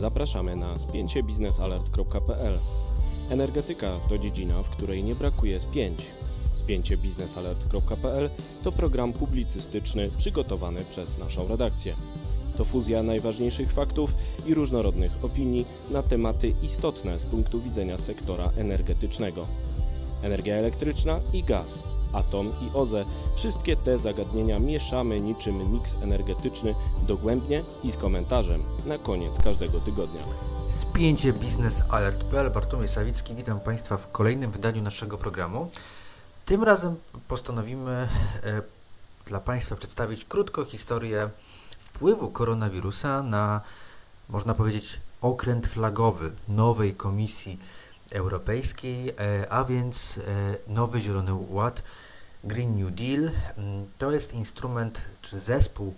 Zapraszamy na spięciebiznesalert.pl. Energetyka to dziedzina, w której nie brakuje spięć. Spięciebiznesalert.pl to program publicystyczny przygotowany przez naszą redakcję. To fuzja najważniejszych faktów i różnorodnych opinii na tematy istotne z punktu widzenia sektora energetycznego. Energia elektryczna i gaz, atom i OZE wszystkie te zagadnienia mieszamy niczym miks energetyczny dogłębnie i z komentarzem na koniec każdego tygodnia. Spięcie Biznes Alert.pl Bartłomiej Sawicki, witam Państwa w kolejnym wydaniu naszego programu. Tym razem postanowimy e, dla Państwa przedstawić krótko historię wpływu koronawirusa na, można powiedzieć, okręt flagowy nowej Komisji Europejskiej, e, a więc e, nowy Zielony Ład, Green New Deal. Mm, to jest instrument czy zespół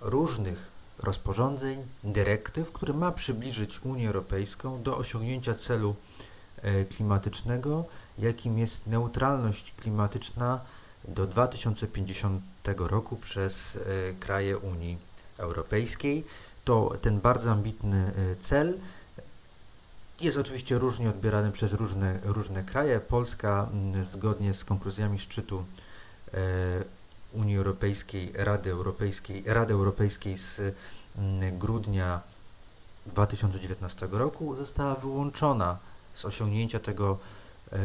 różnych rozporządzeń, dyrektyw, który ma przybliżyć Unię Europejską do osiągnięcia celu e, klimatycznego, jakim jest neutralność klimatyczna do 2050 roku przez kraje Unii Europejskiej. To ten bardzo ambitny cel jest oczywiście różnie odbierany przez różne, różne kraje. Polska mm, zgodnie z konkluzjami szczytu e, Unii Europejskiej, Rady Europejskiej, Rady Europejskiej z mm, grudnia 2019 roku została wyłączona z osiągnięcia tego e,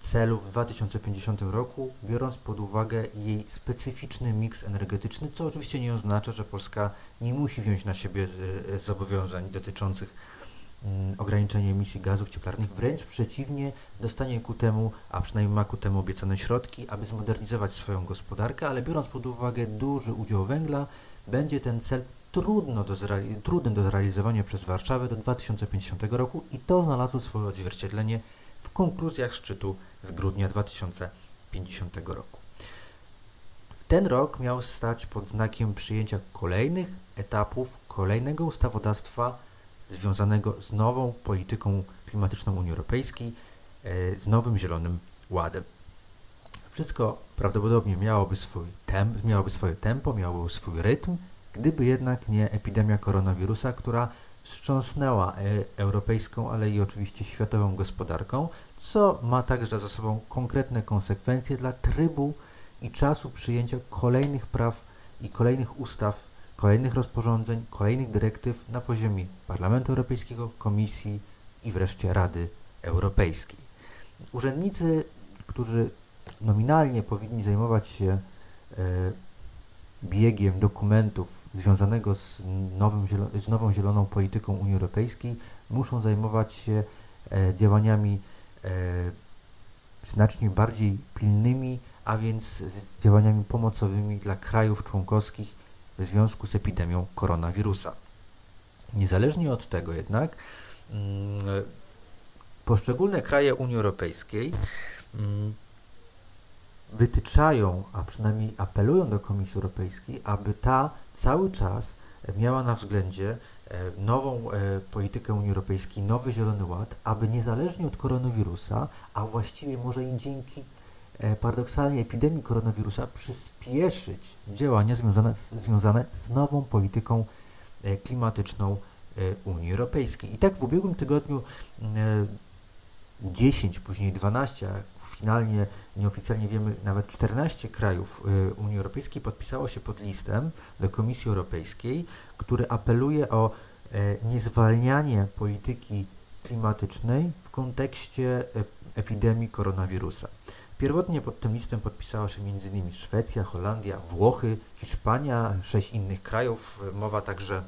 celu w 2050 roku, biorąc pod uwagę jej specyficzny miks energetyczny, co oczywiście nie oznacza, że Polska nie musi wziąć na siebie e, zobowiązań dotyczących ograniczenie emisji gazów cieplarnych, wręcz przeciwnie, dostanie ku temu, a przynajmniej ma ku temu obiecane środki, aby zmodernizować swoją gospodarkę, ale biorąc pod uwagę duży udział węgla, będzie ten cel trudno do trudny do zrealizowania przez Warszawę do 2050 roku i to znalazło swoje odzwierciedlenie w konkluzjach szczytu z grudnia 2050 roku. Ten rok miał stać pod znakiem przyjęcia kolejnych etapów kolejnego ustawodawstwa związanego z nową polityką klimatyczną Unii Europejskiej, e, z nowym Zielonym Ładem. Wszystko prawdopodobnie miałoby, swój temp, miałoby swoje tempo, miałoby swój rytm, gdyby jednak nie epidemia koronawirusa, która wstrząsnęła e, europejską, ale i oczywiście światową gospodarką, co ma także za sobą konkretne konsekwencje dla trybu i czasu przyjęcia kolejnych praw i kolejnych ustaw kolejnych rozporządzeń, kolejnych dyrektyw na poziomie Parlamentu Europejskiego, Komisji i wreszcie Rady Europejskiej. Urzędnicy, którzy nominalnie powinni zajmować się e, biegiem dokumentów związanego z, nowym, z nową zieloną polityką Unii Europejskiej, muszą zajmować się e, działaniami e, znacznie bardziej pilnymi, a więc z działaniami pomocowymi dla krajów członkowskich w związku z epidemią koronawirusa. Niezależnie od tego jednak mm, poszczególne kraje Unii Europejskiej mm, wytyczają, a przynajmniej apelują do Komisji Europejskiej, aby ta cały czas miała na względzie e, nową e, politykę Unii Europejskiej, nowy Zielony Ład, aby niezależnie od koronawirusa, a właściwie może i dzięki paradoksalnie epidemii koronawirusa przyspieszyć działania związane, związane z nową polityką e, klimatyczną e, Unii Europejskiej. I tak w ubiegłym tygodniu 10, później 12, a finalnie nieoficjalnie wiemy nawet 14 krajów Unii Europejskiej podpisało się pod listem do Komisji Europejskiej, który apeluje o niezwalnianie polityki klimatycznej w kontekście epidemii koronawirusa. Pierwotnie pod tym listem podpisała się m.in. Szwecja, Holandia, Włochy, Hiszpania, sześć innych krajów. Mowa także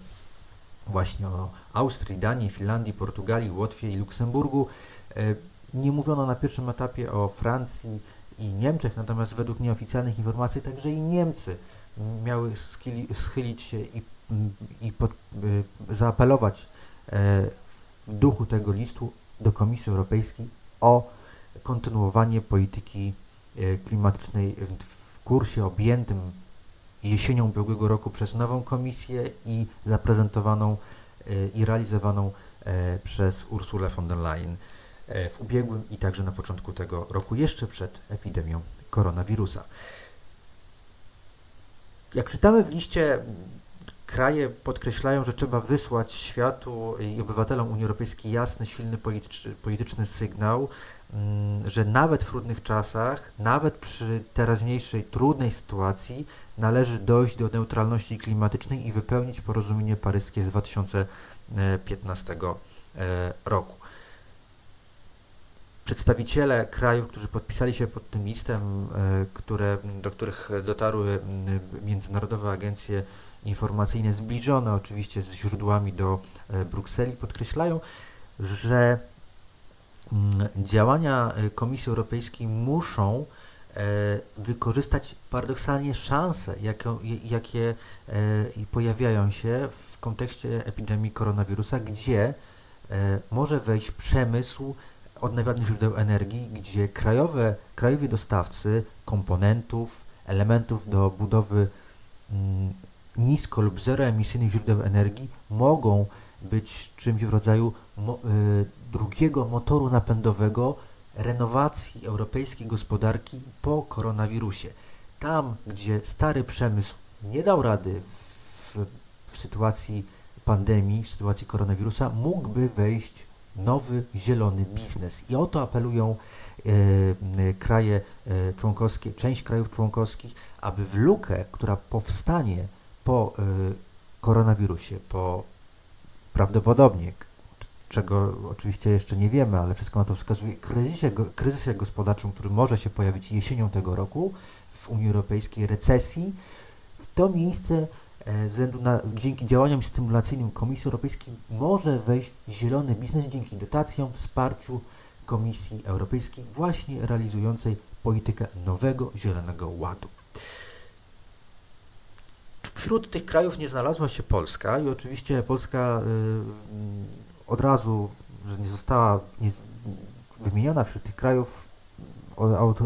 właśnie o Austrii, Danii, Finlandii, Portugalii, Łotwie i Luksemburgu. E, nie mówiono na pierwszym etapie o Francji i Niemczech, natomiast według nieoficjalnych informacji także i Niemcy miały schylić się i, i pod, e, zaapelować e, w duchu tego listu do Komisji Europejskiej o kontynuowanie polityki e, klimatycznej w kursie objętym jesienią ubiegłego roku przez nową komisję i zaprezentowaną e, i realizowaną e, przez Ursulę von der Leyen w ubiegłym i także na początku tego roku, jeszcze przed epidemią koronawirusa. Jak czytamy w liście kraje podkreślają, że trzeba wysłać światu i obywatelom Unii Europejskiej jasny, silny polityczny, polityczny sygnał, że nawet w trudnych czasach, nawet przy teraźniejszej trudnej sytuacji należy dojść do neutralności klimatycznej i wypełnić porozumienie paryskie z 2015 e, roku. Przedstawiciele krajów, którzy podpisali się pod tym listem, e, które, do których dotarły międzynarodowe agencje informacyjne zbliżone oczywiście z źródłami do e, Brukseli, podkreślają, że działania Komisji Europejskiej muszą wykorzystać paradoksalnie szanse, jakie, jakie pojawiają się w kontekście epidemii koronawirusa, gdzie może wejść przemysł odnawialnych źródeł energii, gdzie krajowe, krajowi dostawcy komponentów, elementów do budowy mm, nisko lub zeroemisyjnych źródeł energii mogą być czymś w rodzaju mo, y, drugiego motoru napędowego renowacji europejskiej gospodarki po koronawirusie. Tam, gdzie stary przemysł nie dał rady w, w sytuacji pandemii, w sytuacji koronawirusa, mógłby wejść nowy, zielony biznes. I o to apelują e, e, kraje e, członkowskie, część krajów członkowskich, aby w lukę, która powstanie po koronawirusie, po prawdopodobnie, czego oczywiście jeszcze nie wiemy, ale wszystko na to wskazuje, kryzysie, kryzysie gospodarczym, który może się pojawić jesienią tego roku w Unii Europejskiej, recesji, w to miejsce E, względu na, dzięki działaniom stymulacyjnym Komisji Europejskiej może wejść zielony biznes dzięki dotacjom, wsparciu Komisji Europejskiej właśnie realizującej politykę nowego zielonego ładu. Wśród tych krajów nie znalazła się Polska i oczywiście Polska y, od razu, że nie została wymieniona wśród tych krajów,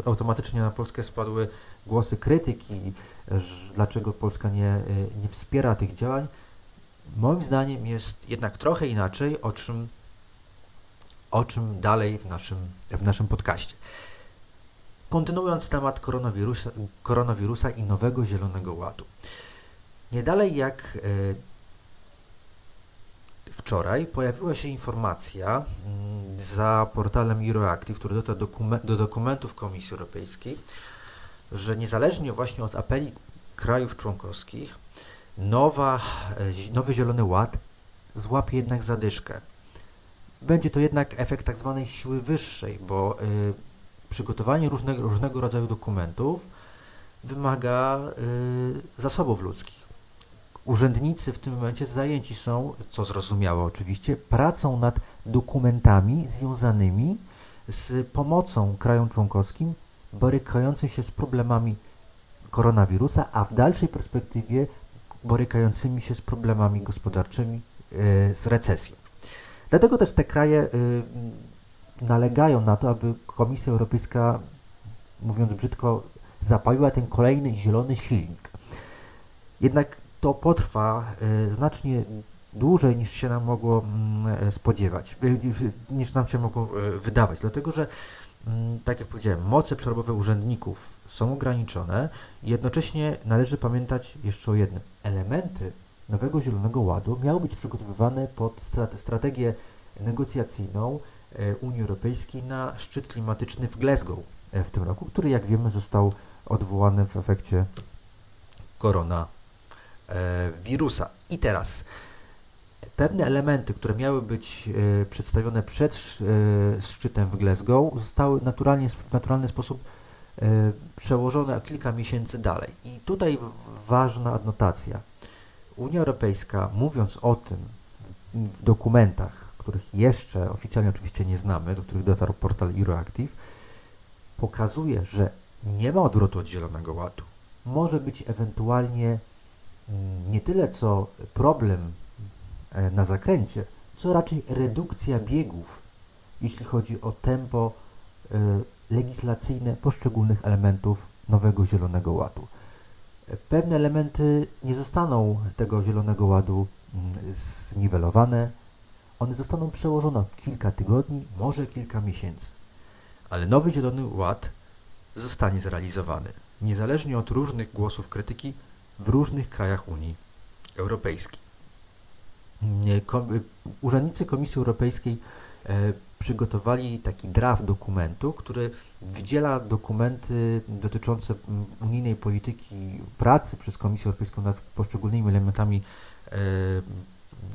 automatycznie na Polskę spadły głosy krytyki, dlaczego Polska nie, y, nie wspiera tych działań. Moim zdaniem jest jednak trochę inaczej, o czym, o czym dalej w naszym, w naszym podcaście. Kontynuując temat koronawirusa, koronawirusa i nowego Zielonego Ładu. Nie dalej jak y, wczoraj pojawiła się informacja mm, za portalem Euroactive, który dotarł do dokumentów Komisji Europejskiej, że niezależnie właśnie od apeli krajów członkowskich, nowa, e, nowy Zielony Ład złapie jednak zadyszkę. Będzie to jednak efekt tak zwanej siły wyższej, bo y, przygotowanie różnego, różnego rodzaju dokumentów wymaga y, zasobów ludzkich. Urzędnicy w tym momencie zajęci są, co zrozumiałe oczywiście, pracą nad dokumentami związanymi z pomocą krajom członkowskim borykających się z problemami koronawirusa, a w dalszej perspektywie borykającymi się z problemami gospodarczymi, e, z recesją. Dlatego też te kraje e, nalegają na to, aby Komisja Europejska, mówiąc brzydko, zapaliła ten kolejny zielony silnik. Jednak to potrwa e, znacznie dłużej niż się nam mogło mm, spodziewać, niż nam się mogło wydawać, dlatego że Mm, tak jak powiedziałem, moce przerobowe urzędników są ograniczone. Jednocześnie należy pamiętać jeszcze o jednym. Elementy nowego Zielonego Ładu miały być przygotowywane pod strategię negocjacyjną e, Unii Europejskiej na szczyt klimatyczny w Glasgow e, w tym roku, który jak wiemy został odwołany w efekcie koronawirusa. I teraz Pewne elementy, które miały być e, przedstawione przed e, szczytem w Glasgow, zostały naturalnie, w naturalny sposób e, przełożone kilka miesięcy dalej. I tutaj ważna adnotacja. Unia Europejska, mówiąc o tym w dokumentach, których jeszcze oficjalnie oczywiście nie znamy, do których dotarł portal Euroactiv, pokazuje, że nie ma odwrotu od Zielonego Ładu. Może być ewentualnie nie tyle co problem E, na zakręcie, co raczej redukcja biegów, jeśli chodzi o tempo e, legislacyjne poszczególnych elementów nowego Zielonego Ładu. Pewne elementy nie zostaną tego Zielonego Ładu mm, zniwelowane, one zostaną przełożone kilka tygodni, może kilka miesięcy. Ale nowy Zielony Ład zostanie zrealizowany, niezależnie od różnych głosów krytyki w różnych krajach Unii Europejski. Urzędnicy Komisji Europejskiej przygotowali taki draft dokumentu, który wydziela dokumenty dotyczące unijnej polityki pracy przez Komisję Europejską nad poszczególnymi elementami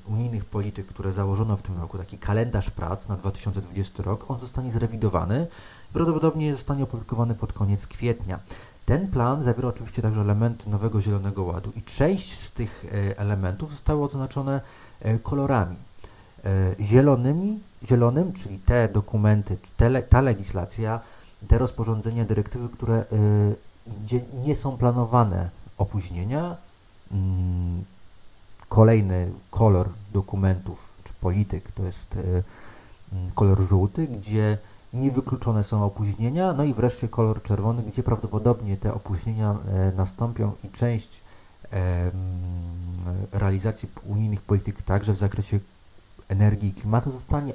unijnych polityk, które założono w tym roku, taki kalendarz prac na 2020 rok, on zostanie zrewidowany. Prawdopodobnie zostanie opublikowany pod koniec kwietnia. Ten plan zawiera oczywiście także elementy nowego Zielonego Ładu i część z tych e, elementów zostały oznaczone e, kolorami. E, zielonymi, zielonym, czyli te dokumenty, ta legislacja, te rozporządzenia, dyrektywy, które gdzie nie są planowane opóźnienia, mm, Kolejny kolor dokumentów czy polityk to jest mm, kolor żółty, gdzie niewykluczone są opóźnienia, no i wreszcie kolor czerwony, gdzie prawdopodobnie te opóźnienia e, nastąpią i część e, mm, realizacji unijnych polityk także w zakresie energii i klimatu zostanie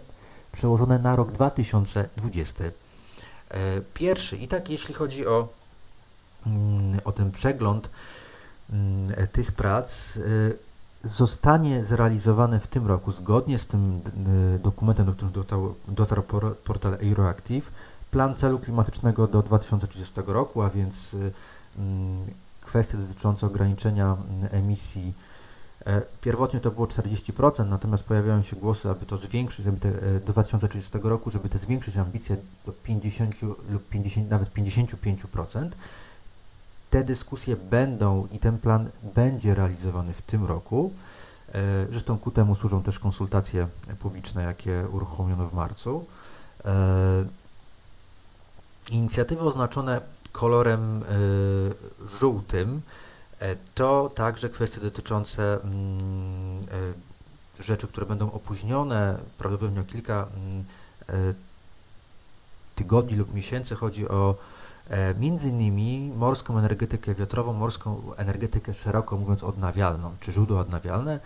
przełożone na rok 2021. I tak jeśli chodzi o, mm, o ten przegląd tych prac, zostanie zrealizowany w tym roku, zgodnie z tym y, dokumentem, do którego dotarł, dotarł portal Euroactive, plan celu klimatycznego do 2030 roku, a więc y, mm, kwestie dotyczące ograniczenia mm, emisji. E, pierwotnie to było 40%, natomiast pojawiają się głosy, aby to zwiększyć, żeby te, e, do 2030 roku, żeby te zwiększyć ambicje do 50 lub 50, nawet 55%. Te dyskusje będą i ten plan będzie realizowany w tym roku. E, zresztą ku temu służą też konsultacje publiczne, jakie uruchomiono w marcu. E, inicjatywy oznaczone kolorem e, żółtym to także kwestie dotyczące mm, rzeczy, które będą opóźnione prawdopodobnie o kilka mm, tygodni lub miesięcy. Chodzi o między innymi morską energetykę wiatrową, morską energetykę szeroko mówiąc odnawialną, czy źródła odnawialne,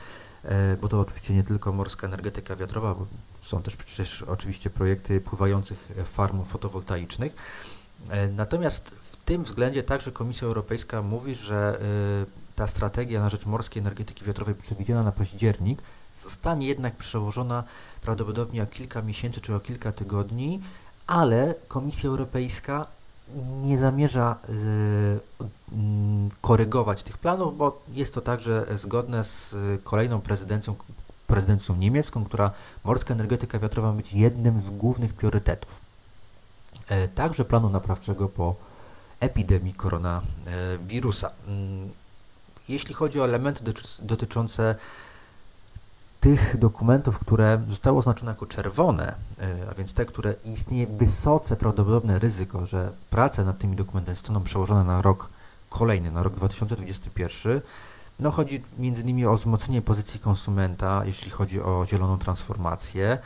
e, bo to oczywiście nie tylko morska energetyka wiatrowa, bo są też przecież oczywiście projekty pływających farm fotowoltaicznych. E, natomiast w tym względzie także Komisja Europejska mówi, że ta strategia na rzecz morskiej energetyki wiatrowej przewidziana na październik zostanie jednak przełożona prawdopodobnie o kilka miesięcy czy o kilka tygodni, ale Komisja Europejska nie zamierza y, mm, korygować tych planów, bo jest to także zgodne z kolejną prezydencją, prezydencją niemiecką, która morska energetyka wiatrowa ma być jednym z głównych priorytetów. E, także planu naprawczego po epidemii koronawirusa. Mm, jeśli chodzi o elementy dotyczące tych dokumentów, które zostały oznaczone jako czerwone, e, a więc te, które istnieje wysoce prawdopodobne ryzyko, że prace nad tymi dokumentami zostaną przełożone na rok kolejny, na rok 2021, no chodzi między innymi o wzmocnienie pozycji konsumenta, jeśli chodzi o zieloną transformację,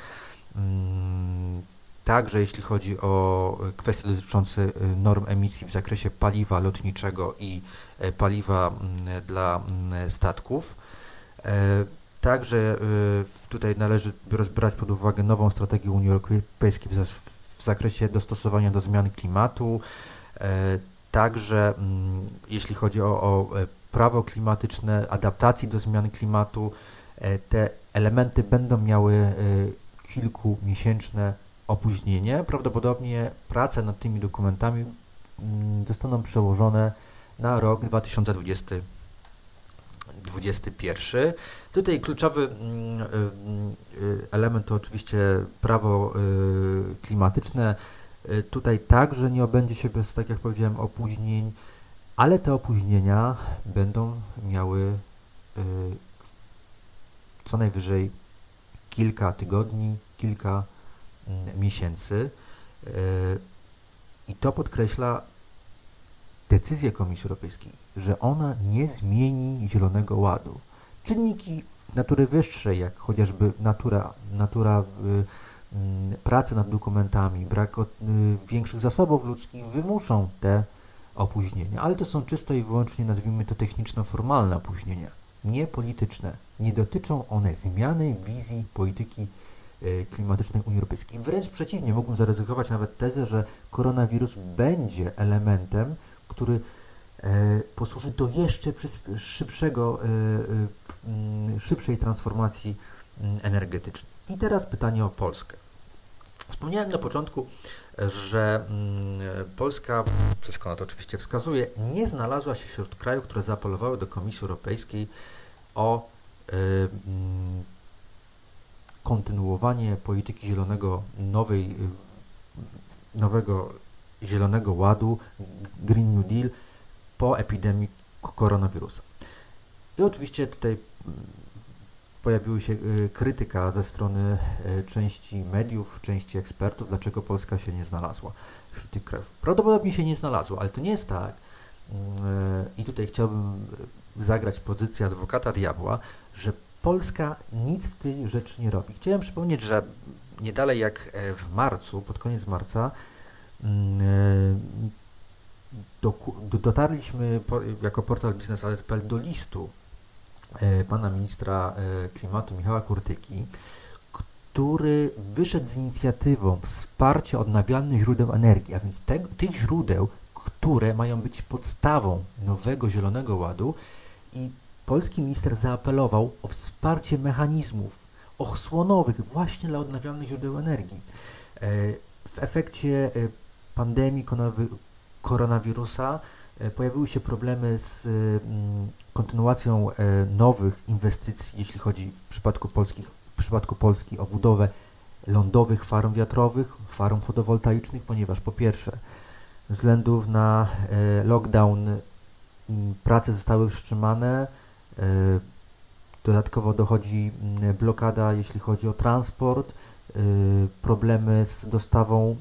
mm, także jeśli chodzi o kwestie dotyczące e, norm emisji w zakresie paliwa lotniczego i e, paliwa mm, dla mm, statków. Także y, tutaj należy brać pod uwagę nową strategię Unii Europejskiej w zakresie dostosowania do zmian klimatu. E, także mm, jeśli chodzi o, o e, prawo klimatyczne, adaptacji do zmian klimatu, e, te elementy będą miały kilkumiesięczne opóźnienie. Prawdopodobnie prace nad tymi dokumentami mm, zostaną przełożone na rok 2020 2021. Tutaj kluczowy mm, y, y, element to oczywiście prawo y, klimatyczne. Tutaj także nie obędzie się bez, tak jak powiedziałem, opóźnień, ale te opóźnienia będą miały co najwyżej kilka tygodni, kilka mm, miesięcy. I to podkreśla decyzję Komisji Europejskiej, że ona nie zmieni Zielonego Ładu. Czynniki natury wyższej, jak chociażby natura, natura y, y, pracy nad dokumentami, brak y, większych zasobów ludzkich wymuszą te opóźnienia, ale to są czysto i wyłącznie, nazwijmy to techniczno-formalne opóźnienia, nie polityczne. Nie dotyczą one zmiany wizji polityki y, klimatycznej Unii Europejskiej. Wręcz przeciwnie, mógłbym zaryzykować nawet tezę, że koronawirus będzie elementem, który posłuży do jeszcze szybszego, mm, szybszej transformacji mm, energetycznej. I teraz pytanie o Polskę. Wspomniałem na początku, że mm, Polska, wszystko na to oczywiście wskazuje, nie znalazła się wśród krajów, które zaapelowały do Komisji Europejskiej o kontynuowanie polityki zielonego nowej, nowego zielonego ładu, Green New Deal po epidemii koronawirusa. I oczywiście tutaj pojawiła się y, krytyka ze strony y, części mediów, części ekspertów, dlaczego Polska się nie znalazła wśród tych krajów. Prawdopodobnie się nie znalazła, ale to nie jest tak. Mm, I tutaj chciałbym zagrać pozycję adwokata diabła, że Polska nic w tej rzeczy nie robi. Chciałem przypomnieć, że nie dalej jak e, w marcu, pod koniec marca, mm, e, dotarliśmy jako portal biznes.pl do listu E, pana ministra e, klimatu Michała Kurtyki, który wyszedł z inicjatywą wsparcia odnawialnych źródeł energii, a więc te, tych źródeł, które mają być podstawą nowego Zielonego Ładu i polski minister zaapelował o wsparcie mechanizmów ochsłonowych właśnie dla odnawialnych źródeł energii. W efekcie pandemii koronawirusa E, pojawiły się problemy z mm, kontynuacją e, nowych inwestycji, jeśli chodzi w przypadku, polskich, w przypadku Polski o budowę lądowych farm wiatrowych, farm fotowoltaicznych, ponieważ po pierwsze ze względu na e, lockdown prace zostały wstrzymane, dodatkowo dochodzi blokada, jeśli chodzi o transport, problemy z dostawą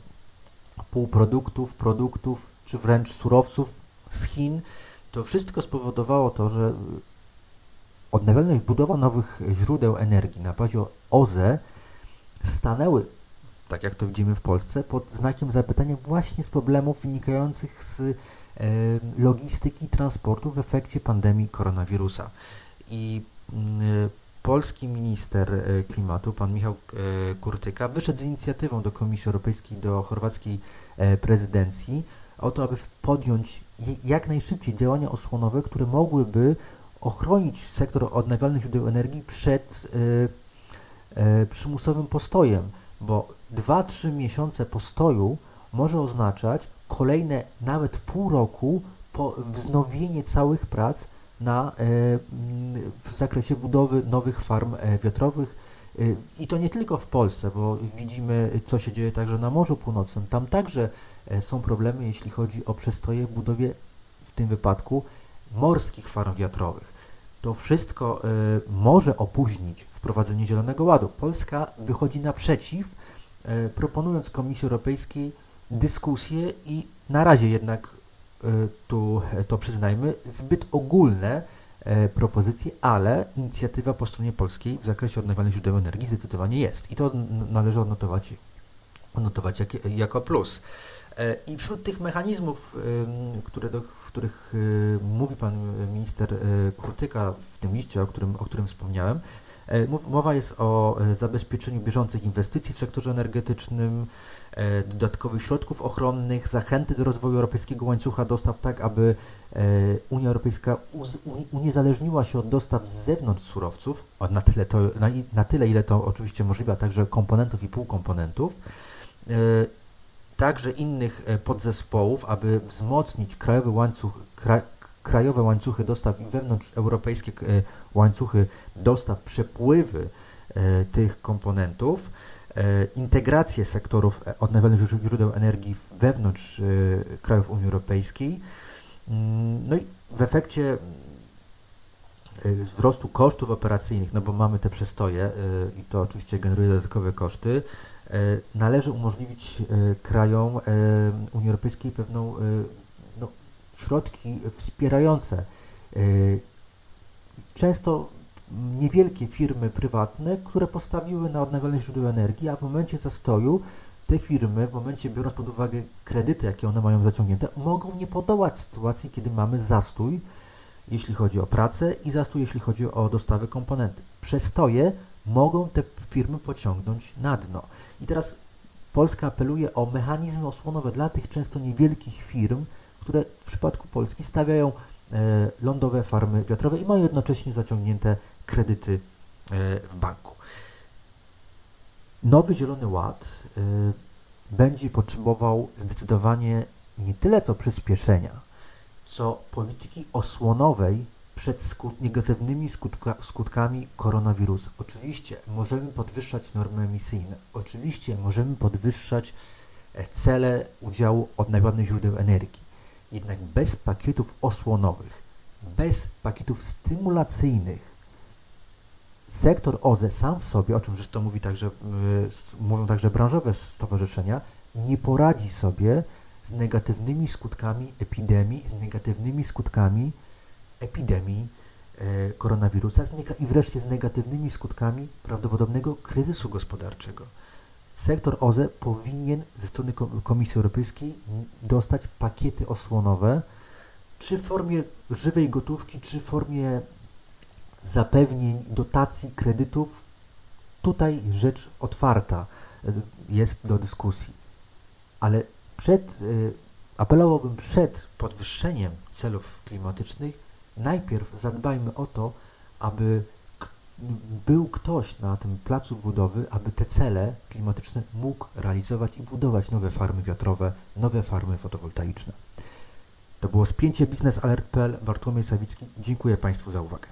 półproduktów, produktów, czy wręcz surowców z Chin, to wszystko spowodowało to, że odnawialność, budowa nowych źródeł energii na bazie OZE stanęły, tak jak to widzimy w Polsce, pod znakiem zapytania właśnie z problemów wynikających z e, logistyki transportu w efekcie pandemii koronawirusa. I mm, polski minister e, klimatu, pan Michał e, Kurtyka, wyszedł z inicjatywą do Komisji Europejskiej, do chorwackiej e, prezydencji, o to, aby podjąć jak najszybciej działania osłonowe, które mogłyby ochronić sektor odnawialnych źródeł energii przed przymusowym postojem, bo 2-3 miesiące postoju może oznaczać kolejne nawet pół roku po wznowienie całych prac na, y, w zakresie budowy nowych farm e, wiatrowych. Y, I to nie tylko w Polsce, bo widzimy, co się dzieje także na Morzu Północnym. Tam także E, są problemy, jeśli chodzi o przestoje w budowie, w tym wypadku, morskich farm wiatrowych. To wszystko e, może opóźnić wprowadzenie Zielonego Ładu. Polska wychodzi naprzeciw, e, proponując Komisji Europejskiej dyskusję i na razie jednak tu to przyznajmy, zbyt ogólne propozycje, ale inicjatywa po stronie polskiej w zakresie odnawialnych źródeł energii zdecydowanie jest i to należy odnotować, odnotować jak, jako plus. E, I wśród tych mechanizmów, które do, których y, mówi pan minister y, Kurtyka w tym liście, o którym, o którym wspomniałem, e, mowa jest o e, zabezpieczeniu bieżących inwestycji w sektorze energetycznym, dodatkowych środków ochronnych, zachęty do rozwoju europejskiego łańcucha dostaw, tak aby Unia Europejska uniezależniła się od dostaw z zewnątrz surowców, na tyle, to, na, na tyle ile to oczywiście możliwe, a także komponentów i półkomponentów także innych e, podzespołów, aby wzmocnić krajowy łańcuch, kra, krajowe łańcuchy dostaw i wewnątrzeuropejskie e, łańcuchy dostaw, przepływy e, tych komponentów, integrację sektorów odnawialnych źródeł energii wewnątrz krajów Unii Europejskiej. Mm, no i w efekcie wzrostu kosztów operacyjnych, no bo mamy te przestoje i to oczywiście generuje dodatkowe koszty, E, należy umożliwić e, krajom e, Unii Europejskiej pewną środki wspierające często niewielkie firmy prywatne, które postawiły na odnawialne źródła energii, a w momencie zastoju te firmy, w momencie biorąc pod uwagę kredyty, jakie one mają zaciągnięte, mogą nie podołać sytuacji, kiedy mamy zastój, jeśli chodzi o pracę i zastój, jeśli chodzi o dostawy komponenty. Przestoje mogą te firmy pociągnąć na dno. I teraz Polska apeluje o mechanizmy osłonowe dla tych często niewielkich firm, które w przypadku Polski stawiają e, lądowe farmy wiatrowe i mają jednocześnie zaciągnięte kredyty e, w banku. Nowy Zielony Ład e, będzie potrzebował zdecydowanie nie tyle co przyspieszenia, co polityki osłonowej przed skut negatywnymi skutka skutkami koronawirusa. Oczywiście możemy podwyższać normy emisyjne, oczywiście możemy podwyższać cele udziału odnawialnych źródeł energii. Jednak bez pakietów osłonowych, bez pakietów stymulacyjnych, sektor OZE sam w sobie, o czym zresztą mówi także, mówią także branżowe stowarzyszenia, nie poradzi sobie z negatywnymi skutkami epidemii, z negatywnymi skutkami epidemii e, koronawirusa i wreszcie z negatywnymi skutkami prawdopodobnego kryzysu gospodarczego. Sektor OZE powinien ze strony Komisji Europejskiej dostać pakiety osłonowe, czy w formie żywej gotówki, czy w formie zapewnień, dotacji, kredytów. Tutaj rzecz otwarta e, jest do dyskusji. Ale przed, y, apelowałbym przed podwyższeniem celów klimatycznych, najpierw zadbajmy o to, aby był ktoś na tym placu budowy, aby te cele klimatyczne mógł realizować i budować nowe farmy wiatrowe, nowe farmy fotowoltaiczne. To było spięcie Biznes Alert.pl. Bartłomiej Sawicki. Dziękuję Państwu za uwagę.